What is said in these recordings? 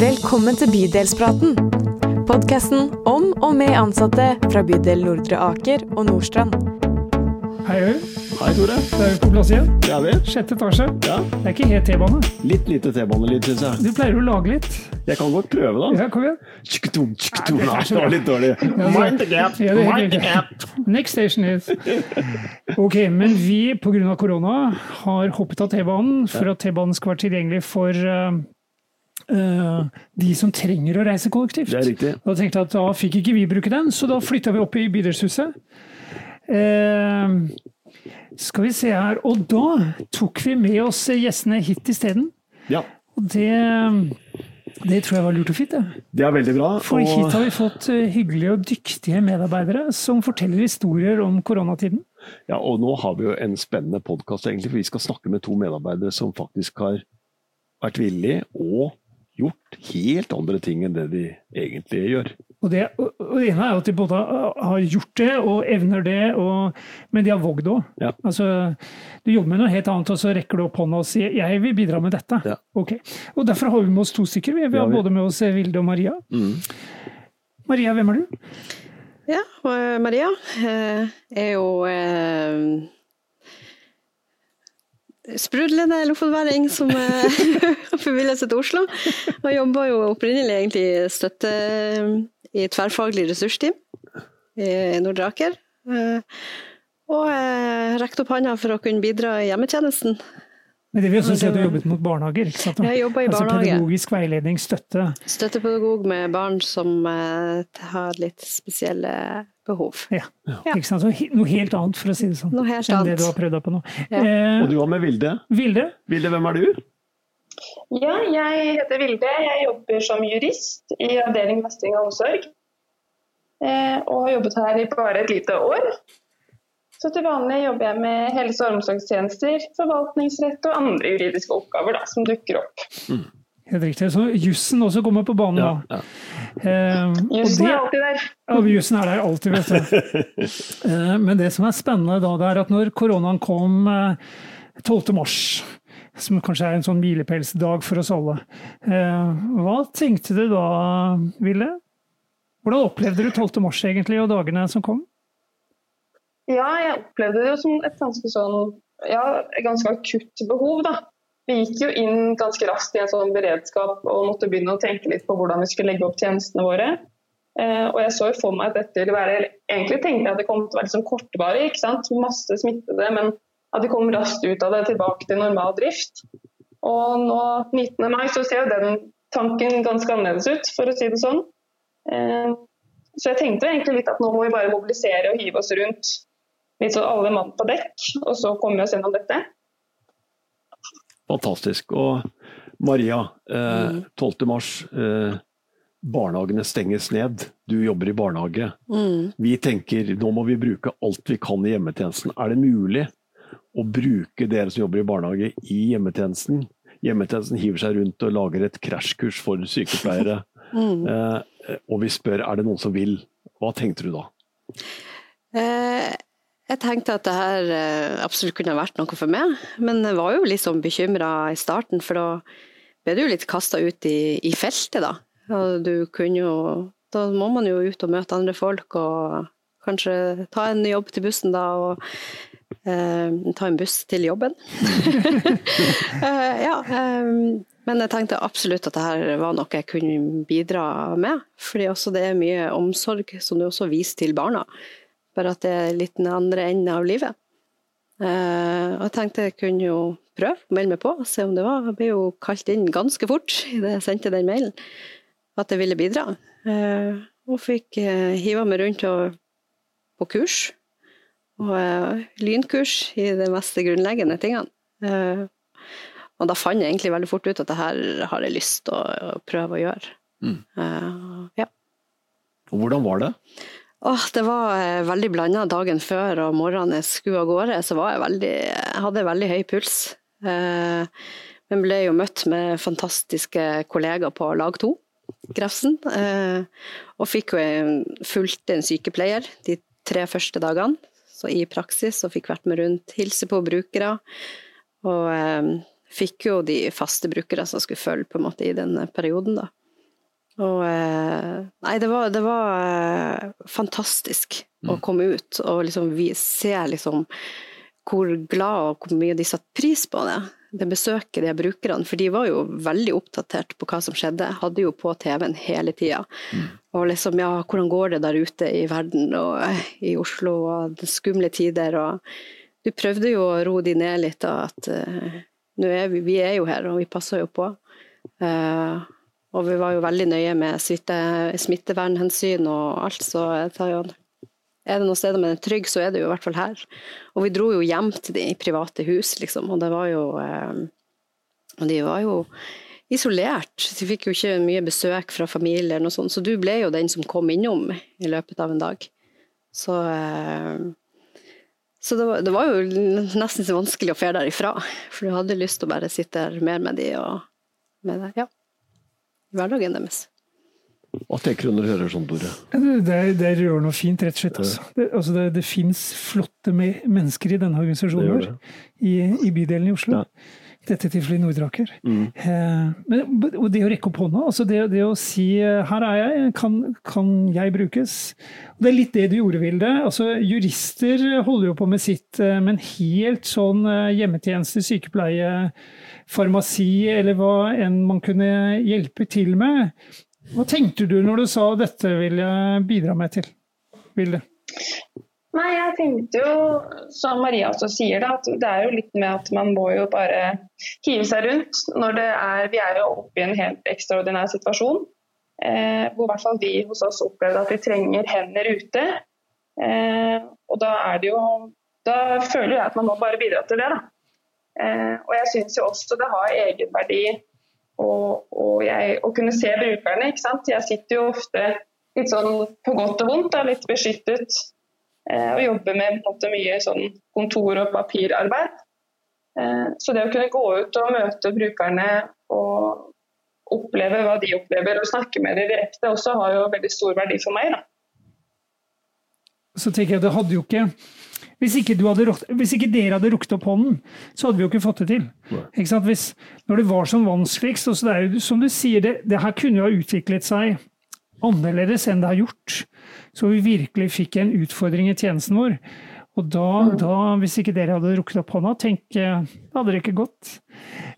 Velkommen til Bydelspraten. Podkasten om og med ansatte fra bydel Nordre Aker og Nordstrand. Hei, hei. Hei, Tore. Da er vi på plass igjen. Det er vi. Sjette etasje. Ja. Det er ikke helt T-bane. Litt lite T-banelyd, syns jeg. Du pleier å lage litt. Jeg kan godt prøve, da. Ja, kom igjen. Tjukketum, tjukketum. Nei, det er Nei, det var litt dårlig. Mind the gap, Ja, det mind the gap. Next station is Ok, men vi pga. korona har hoppet av T-banen for at T-banen skal være tilgjengelig for eh, de som trenger å reise kollektivt. Det er riktig. Da tenkte jeg at da fikk ikke vi bruke den, så da flytta vi opp i bydelshuset. Eh, skal vi se her Og da tok vi med oss gjestene hit isteden. Ja, Og det, det tror jeg var lurt og fint. Det. det er veldig bra. For hit har vi fått eh, hyggelige og dyktige medarbeidere som forteller historier om koronatiden. ja, og nå har vi jo en spennende podkast, egentlig, for vi skal snakke med to medarbeidere som faktisk har vært villige og gjort helt andre ting enn det de egentlig gjør. Og det, og det ene er jo at de både har gjort det og evner det, og, men de har vågd òg. Ja. Altså, du jobber med noe helt annet, og så rekker du opp hånda og sier 'jeg vil bidra med dette'. Ja. Okay. Og Derfor har vi med oss to stykker. Vi, vi har ja, vi. både med oss Vilde og Maria. Mm. Maria, hvem er du? Ja, eh, Maria eh, er jo eh, sprudlende lofotværing som eh, forviller seg til Oslo. Og jobba jo opprinnelig egentlig støtte i tverrfaglig ressursteam i Nordre Aker. Eh, og eh, rekte opp hånda for å kunne bidra i hjemmetjenesten. Men det vil også si at du jobbet mot barnehager? ikke sant? Jeg jobber i altså barnehage. pedagogisk veiledning, støtte. Støttepedagog med barn som eh, har litt spesielle behov. Ja. Ja. Ikke sant? Så noe helt annet, for å si det sånn. Noe helt Enn det du har prøvd deg på nå. Ja. Eh, Og du var med Vilde. Vilde, Vilde, hvem er du? Ja, jeg heter Vilde. Jeg jobber som jurist i avdeling mestring og omsorg. Eh, og har jobbet her i bare et lite år. Så til vanlig jobber jeg med helse- og omsorgstjenester, forvaltningsrett og andre juridiske oppgaver da, som dukker opp. helt riktig. Så jussen også kommer på banen Ja, nå. ja. Eh, Jussen det- er alltid der. Ja, jussen er der alltid, vet du. Eh, Men det som er spennende da, det er at når koronaen kom eh, 12. mars, som kanskje er en sånn milepælsdag for oss alle, eh, hva tenkte du da, Ville? Hvordan opplevde du 12. mars egentlig, og dagene som kom? Ja, jeg opplevde det jo som et ganske sånn ja, ganske akutt behov, da. Vi gikk jo inn ganske raskt i en sånn beredskap og måtte begynne å tenke litt på hvordan vi skulle legge opp tjenestene våre. Eh, og jeg så jo for meg at dette ville være Egentlig tenkte jeg at det kom til å være sånn kortvarig, ikke sant. Masse smittede, men at vi kom raskt ut av det tilbake til normal drift. Og nå 19. mai så ser jo den tanken ganske annerledes ut, for å si det sånn. Eh, så jeg tenkte egentlig litt at nå må vi bare mobilisere og hive oss rundt litt så alle mann på dekk, og så kom vi oss gjennom dette. Fantastisk. Og Maria, eh, Mm. 12. mars. Eh, barnehagene stenges ned. Du jobber i barnehage. Mm. Vi tenker nå må vi bruke alt vi kan i hjemmetjenesten. Er det mulig å bruke dere som jobber i barnehage i hjemmetjenesten? Hjemmetjenesten hiver seg rundt og lager et krasjkurs for sykepleiere. Mm. Eh, og vi spør er det noen som vil. Hva tenkte du da? Eh, jeg tenkte at det her eh, absolutt kunne vært noe for meg, men jeg var jo litt sånn bekymra i starten, for da ble du jo litt kasta ut i, i feltet, da. Og du kunne jo Da må man jo ut og møte andre folk, og kanskje ta en jobb til bussen da, og eh, ta en buss til jobben. Eh, ja, eh, men jeg tenkte absolutt at det her var noe jeg kunne bidra med, fordi også det er mye omsorg som du også viser til barna. Bare at det er litt den andre enden av livet. Uh, og jeg tenkte jeg kunne jo prøve å melde meg på, se om det var. Jeg ble jo kalt inn ganske fort idet jeg sendte den mailen, at jeg ville bidra. Uh, og fikk uh, hiva meg rundt og, på kurs. Og eh, lynkurs i de mest grunnleggende tingene. Eh, og da fant jeg egentlig veldig fort ut at det her har jeg lyst til å, å prøve å gjøre. Mm. Eh, ja. Hvordan var det? Åh, det var eh, veldig blanda dagen før og morgenen jeg skulle av gårde, så jeg veldig Jeg hadde veldig høy puls. Eh, men ble jo møtt med fantastiske kollegaer på lag to, Grefsen. Eh, og fikk jo fulgte en sykepleier de tre første dagene, så i praksis, og fikk vært med rundt, hilse på brukere. Og fikk jo de faste brukere som skulle følge på en måte i den perioden, da. Og eh, Nei, det var, det var fantastisk fantastisk å komme ut og liksom vi se liksom hvor glad og hvor mye de satte pris på det. Det besøket de brukerne, for de var jo veldig oppdatert på hva som skjedde. Hadde jo på TV-en hele tida. Og liksom, ja, hvordan går det der ute i verden og eh, i Oslo, og det skumle tider, og du prøvde jo å roe de ned litt, da, at uh, nå er vi, vi er jo her, og vi passer jo på. Eh, og vi var jo veldig nøye med smitte, smittevernhensyn og alt, så jo er det noen steder man er trygg, så er det jo i hvert fall her. Og vi dro jo hjem til de private hus, liksom, og det var jo eh, Og de var jo isolert. De fikk jo ikke mye besøk fra familie eller noe sånt, så du ble jo den som kom innom i løpet av en dag. Så eh, så det var, det var jo nesten så vanskelig å fære derifra, for du hadde lyst til å bare sitte der mer med de og med det, ja, hverdagen deres. Hva tenker du når du hører sånt, Tore? Det, det rører noe fint, rett og slett. Altså. Det, altså det, det fins flotte mennesker i denne organisasjonen vår, i, i, bydelen i Oslo. Ja. Dette tilfellet i Nordraker. Mm. Eh, men, og det å rekke opp hånda, altså det, det, å si eh, 'her er jeg, kan, kan jeg brukes'? Og det er litt det du gjorde, Vilde. Altså, jurister holder jo på med sitt, eh, men helt sånn hjemmetjeneste, sykepleie, farmasi eller hva enn man kunne hjelpe til med, hva tenkte du når du sa dette vil jeg bidra med til? Vilde? Nei, jeg tenkte jo, som Maria også sier, da, at det er jo litt med at man må jo bare hive seg rundt. når er, Vi er jo oppe i en helt ekstraordinær situasjon. Eh, hvor i hvert fall vi hos oss opplevde at vi trenger hender ute. Eh, og da er det jo Da føler jeg at man må bare bidra til det, da. Eh, og jeg syns jo også det har egenverdi å kunne se brukerne. ikke sant? Jeg sitter jo ofte litt sånn på godt og vondt, da, litt beskyttet. Eh, og jobber med måte, mye sånn kontor- og papirarbeid. Eh, så det å kunne gå ut og møte brukerne og oppleve hva de opplever, og snakke med dem direkte, også har jo veldig stor verdi for meg. da. Så tenker jeg det hadde jo ikke hvis ikke, hadde, hvis ikke, dere hadde rukket opp hånden, så hadde vi jo ikke fått det til. Hvis, når det var som vanskeligst og så det er jo, Som du sier, det, det, her kunne jo ha utviklet seg annerledes enn det har gjort. Så vi virkelig fikk en utfordring i tjenesten vår. Og da, mm. da hvis ikke dere hadde rukket opp hånda, tenk, hadde det ikke gått.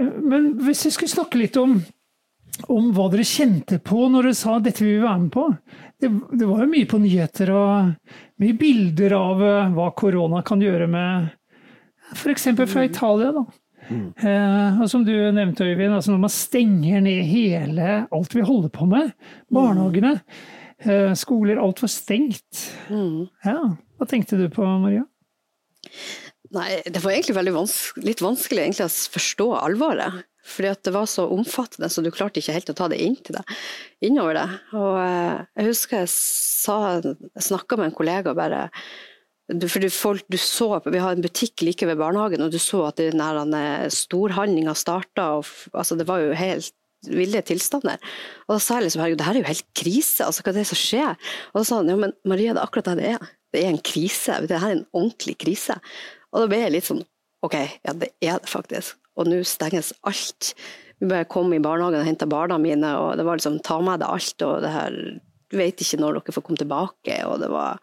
Men hvis vi skulle snakke litt om om hva dere kjente på når dere sa dette vil vi være med på. Det, det var jo mye på nyheter og mye bilder av uh, hva korona kan gjøre med f.eks. fra Italia. da. Mm. Eh, og som du nevnte, Øyvind, altså når man stenger ned hele alt vi holder på med, barnehagene, eh, skoler, alt var stengt. Mm. Ja, Hva tenkte du på, Maria? Nei, Det var egentlig vans litt vanskelig egentlig, å forstå alvoret. Fordi at det var så omfattende, så du klarte ikke helt å ta det inn til deg, innover det. Og eh, jeg husker jeg sa, jeg snakka med en kollega og bare for du, folk, du så, Vi har en butikk like ved barnehagen, og du så at den storhandlinga starta. Altså, det var jo helt ville tilstander. Og da sa jeg liksom herregud, det her er jo helt krise, altså hva er det som skjer? Og da sa han ja, men Maria, det er akkurat det det er. Det er en krise. Det her er en ordentlig krise. Og da ble jeg litt sånn ok, ja det er det faktisk og nå stenges alt. Vi bare kom i barnehagen og henta barna mine, og det var liksom ta med deg alt, og det her vet ikke når dere får komme tilbake, og det var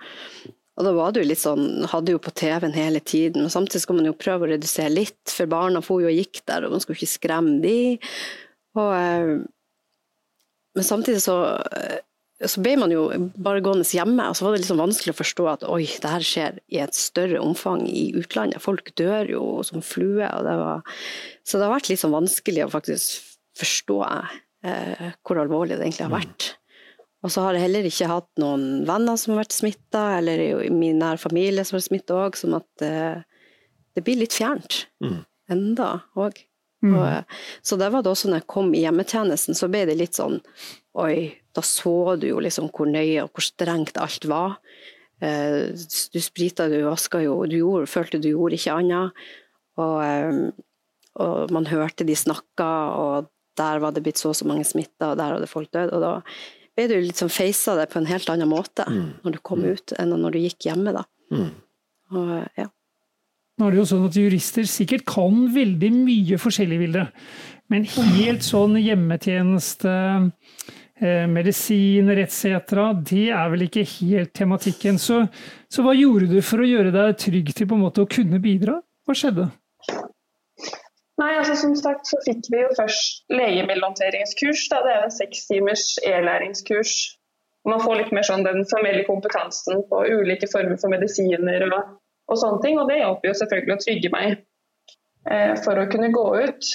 og da var det jo litt sånn, hadde jo på TV-en hele tiden, og samtidig skal man jo prøve å redusere litt, for barna for jo og gikk der, og man skulle ikke skremme de. Og, eh, men samtidig så eh, så ble man jo bare gående hjemme, og så var det liksom vanskelig å forstå at oi, det her skjer i et større omfang i utlandet. Folk dør jo som flue. Og det var, så det har vært litt sånn vanskelig å faktisk forstå eh, hvor alvorlig det egentlig har vært. Og så har jeg heller ikke hatt noen venner som har vært smitta, eller i min nær familie som har vært smitta òg, som at eh, det blir litt fjernt. Mm. Enda òg. Mm. så det var det også når jeg kom i hjemmetjenesten, så ble det litt sånn Oi, da så du jo liksom hvor nøye og hvor strengt alt var. Eh, du sprita, du vaska jo, du gjorde, følte du gjorde ikke annet. Og, eh, og, man hørte de snakka, og der var det blitt så og så mange smitta, og der hadde folk dødd. Og da ble du liksom feisa det på en helt annen måte mm. når du kom mm. ut, enn når du gikk hjemme, da. Mm. Og, ja. Nå er det jo sånn at jurister sikkert kan veldig mye forskjellig, Vilde. Men helt sånn hjemmetjeneste medisin, medisiner etc. Det er vel ikke helt tematikken. Så, så, hva gjorde du for å gjøre deg trygg til på en måte å kunne bidra? Hva skjedde? Nei, altså Som sagt så fikk vi jo først legemiddelhåndteringskurs. Det er en seks timers e-læringskurs. Man får litt mer sånn den formelle kompetansen på ulike former for medisiner og, og sånne ting. Og det hjalp jo selvfølgelig å trygge meg eh, for å kunne gå ut.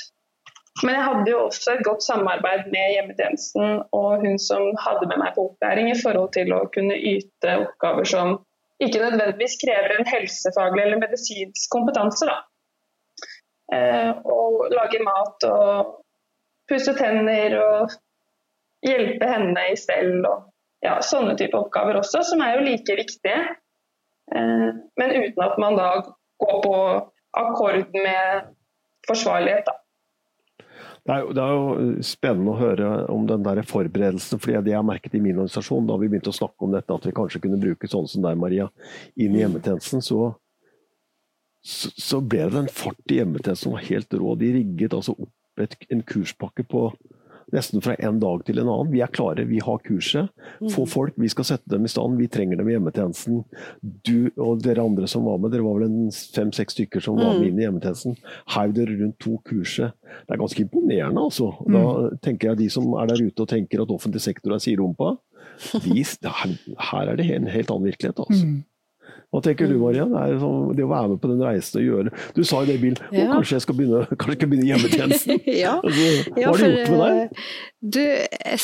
Men jeg hadde jo også et godt samarbeid med hjemmetjenesten og hun som hadde med meg på opplæring i forhold til å kunne yte oppgaver som ikke nødvendigvis krever en helsefaglig eller medisinsk kompetanse. da. Eh, og lage mat og pusse tenner og hjelpe henne i stell og ja, sånne type oppgaver også, som er jo like viktige. Eh, men uten at man da går på akkord med forsvarlighet, da. Det er, jo, det er, jo, spennende å høre om den der forberedelsen. fordi Det jeg merket i min organisasjon, da vi begynte å snakke om dette, at vi kanskje kunne bruke sånne som deg, Maria, inn i hjemmetjenesten, så, så, så ble det en fart i hjemmetjenesten som var helt rå. De rigget altså opp et, en kurspakke på nesten fra en dag til en annen. Vi er klare, vi har kurset. Få mm. folk, vi skal sette dem i stand. Vi trenger dem i hjemmetjenesten. Du og dere andre som var med, dere var vel en fem-seks stykker som var med mm. inn i hjemmetjenesten. Heiv dere rundt to kurset. Det er ganske imponerende, altså. Da mm. tenker jeg de som er der ute og tenker at offentlig sektor er siderumpa, de, her er det en helt annen virkelighet. altså. Hva tenker du Maria? Det, sånn, det å være med på den reisen og gjøre Du sa i det Bill, ja. kanskje jeg skal begynne, kanskje jeg begynne hjemmetjenesten? ja. altså, hva ja, har det gjort med deg? Eh, du, jeg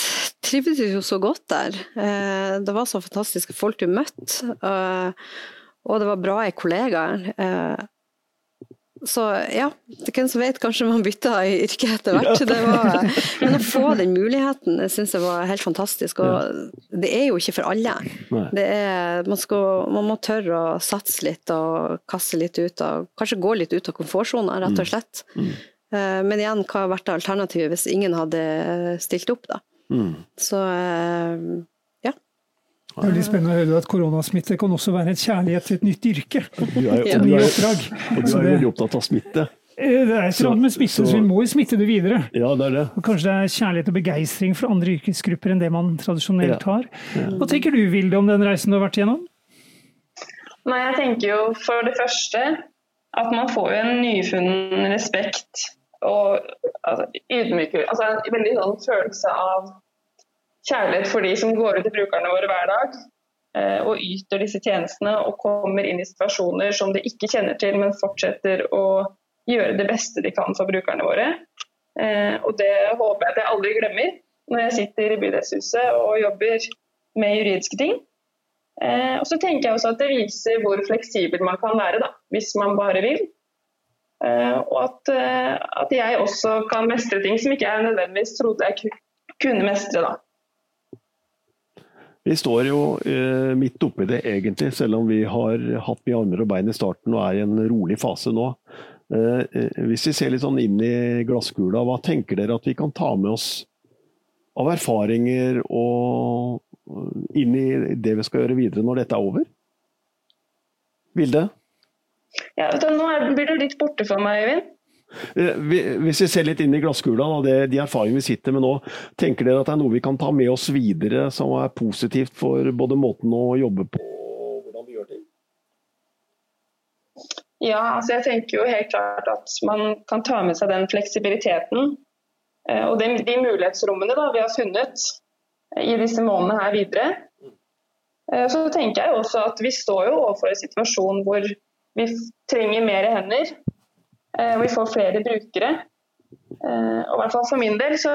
trivdes jo så godt der. Eh, det var så fantastiske folk du møtte. Eh, og det var bra kollegaer. Så ja, det hvem som vet, kanskje man bytta yrke etter hvert. Var, men å få den muligheten syns jeg var helt fantastisk. Og det er jo ikke for alle. Er, man, skal, man, må tørre å satse litt og kaste litt ut av Kanskje gå litt ut av komfortsona, rett og mm. slett. Mm. Mm. Men igjen, hva hadde vært alternativet hvis ingen hadde stilt opp, da? Mm. Så eh, det er veldig spennende å høre at koronasmitte kan også være en kjærlighet til et nytt yrke. Du er, og du er, og du er veldig opptatt av smitte. Eh, det er ikke med smitte, så vi må jo smitte det videre. Ja, det er det. Og kanskje det er kjærlighet og begeistring for andre yrkesgrupper enn det man tradisjonelt har. Hva tenker du Vilde om den reisen du har vært igjennom? Nei, jeg tenker jo for det første at man får jo en nyfunnen respekt og altså, ydmykhet. Altså en veldig sånn følelse av kjærlighet for de som går ut til brukerne våre hver dag eh, og yter disse tjenestene og kommer inn i situasjoner som de ikke kjenner til, men fortsetter å gjøre det beste de kan for brukerne våre. Eh, og det håper jeg at jeg aldri glemmer når jeg sitter i bydelshuset og jobber med juridiske ting. Eh, og så tenker jeg også at det viser hvor fleksibel man kan være, da, hvis man bare vil. Og at, at jeg også kan mestre ting som ikke jeg nødvendigvis trodde jeg kunne mestre. da. Vi står jo eh, midt oppi det egentlig, selv om vi har hatt mye armer og bein i starten og er i en rolig fase nå. Eh, eh, hvis vi ser litt sånn inn i glasskula, hva tenker dere at vi kan ta med oss av erfaringer og inn i det vi skal gjøre videre når dette er over? Vilde? Ja, nå blir du litt borte for meg, Øyvind. Eh, hvis vi ser litt inn i glasskula, da, de erfaringene vi sitter med nå, tenker dere at det er noe vi kan ta med oss videre som er positivt for både måten å jobbe på og hvordan vi gjør ting? Ja, altså jeg tenker jo helt klart at man kan ta med seg den fleksibiliteten eh, og de, de mulighetsrommene da, vi har funnet i disse månedene her videre. Eh, så tenker jeg også at vi står jo overfor en situasjon hvor vi trenger mer hender. Eh, vi får flere brukere. Eh, og i hvert fall for min del så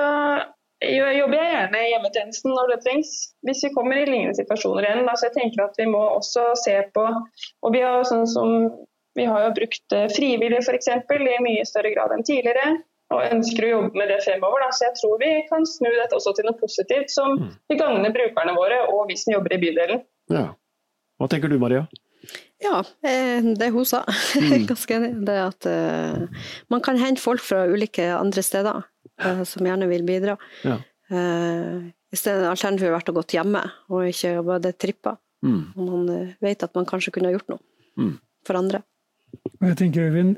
jobber jeg gjerne i hjemmetjenesten når det trengs, hvis vi kommer i lignende situasjoner igjen. Altså jeg tenker at Vi må også se på og Vi har, sånn som, vi har jo brukt eh, frivillige f.eks. i mye større grad enn tidligere. Og ønsker å jobbe med det fremover. Da. Så jeg tror vi kan snu dette også til noe positivt som mm. vil gagne brukerne våre og vi som jobber i bydelen. Ja. Hva tenker du Maria? Ja, eh, det hun sa. Mm. Ganske enig. Det at uh, man kan hente folk fra ulike andre steder uh, som gjerne vil bidra. Ja. Uh, I stedet alternativet har vært å gå hjemme og ikke bare trippa. Mm. Og man vet at man kanskje kunne ha gjort noe mm. for andre. Jeg tenker, Øyvind,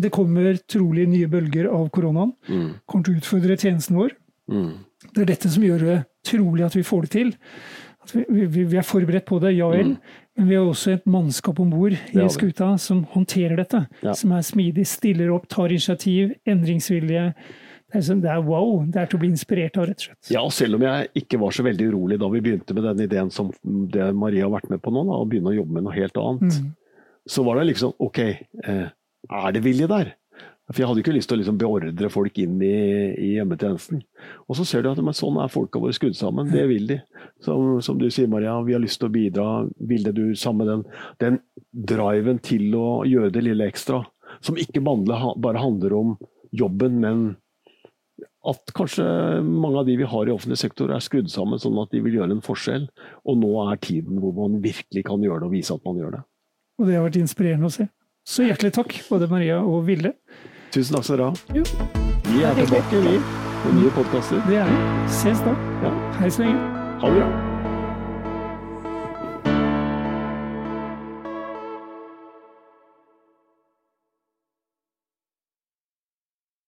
det kommer trolig nye bølger av koronaen. Mm. Kommer til å utfordre tjenesten vår. Mm. Det er dette som gjør det trolig at vi får det til. At vi, vi, vi er forberedt på det, ja vel. Mm. Men vi har også et mannskap om bord i skuta som håndterer dette. Ja. Som er smidig, stiller opp, tar initiativ, endringsvilje. Det er, sånn, det er, wow. Det er til å bli inspirert av, rett og slett. Ja, og selv om jeg ikke var så veldig urolig da vi begynte med den ideen som det Maria har vært med på nå, da, å begynne å jobbe med noe helt annet, mm. så var det liksom ok, eh, er det vilje der? For Jeg hadde ikke lyst til å liksom beordre folk inn i, i, hjemmetjenesten. Og så ser du at men sånn er folka våre skrudd sammen. Det vil de. Som, som, du sier, Maria, vi har lyst til å bidra. Ville du sammen den, den driven til å gjøre det lille ekstra? Som ikke bare handler om jobben, men at kanskje mange av de vi har i offentlig sektor er skrudd sammen sånn at de vil gjøre en forskjell. Og nå er tiden hvor man virkelig kan gjøre det og vise at man gjør det. Og det har vært inspirerende å se. Så hjertelig takk, både Maria og Ville. Tusen takk skal dere ha. Vi er tilbake, vi, med nye podkaster. Det er vi. Ses da. Ja. Hei så lenge. Ha det bra.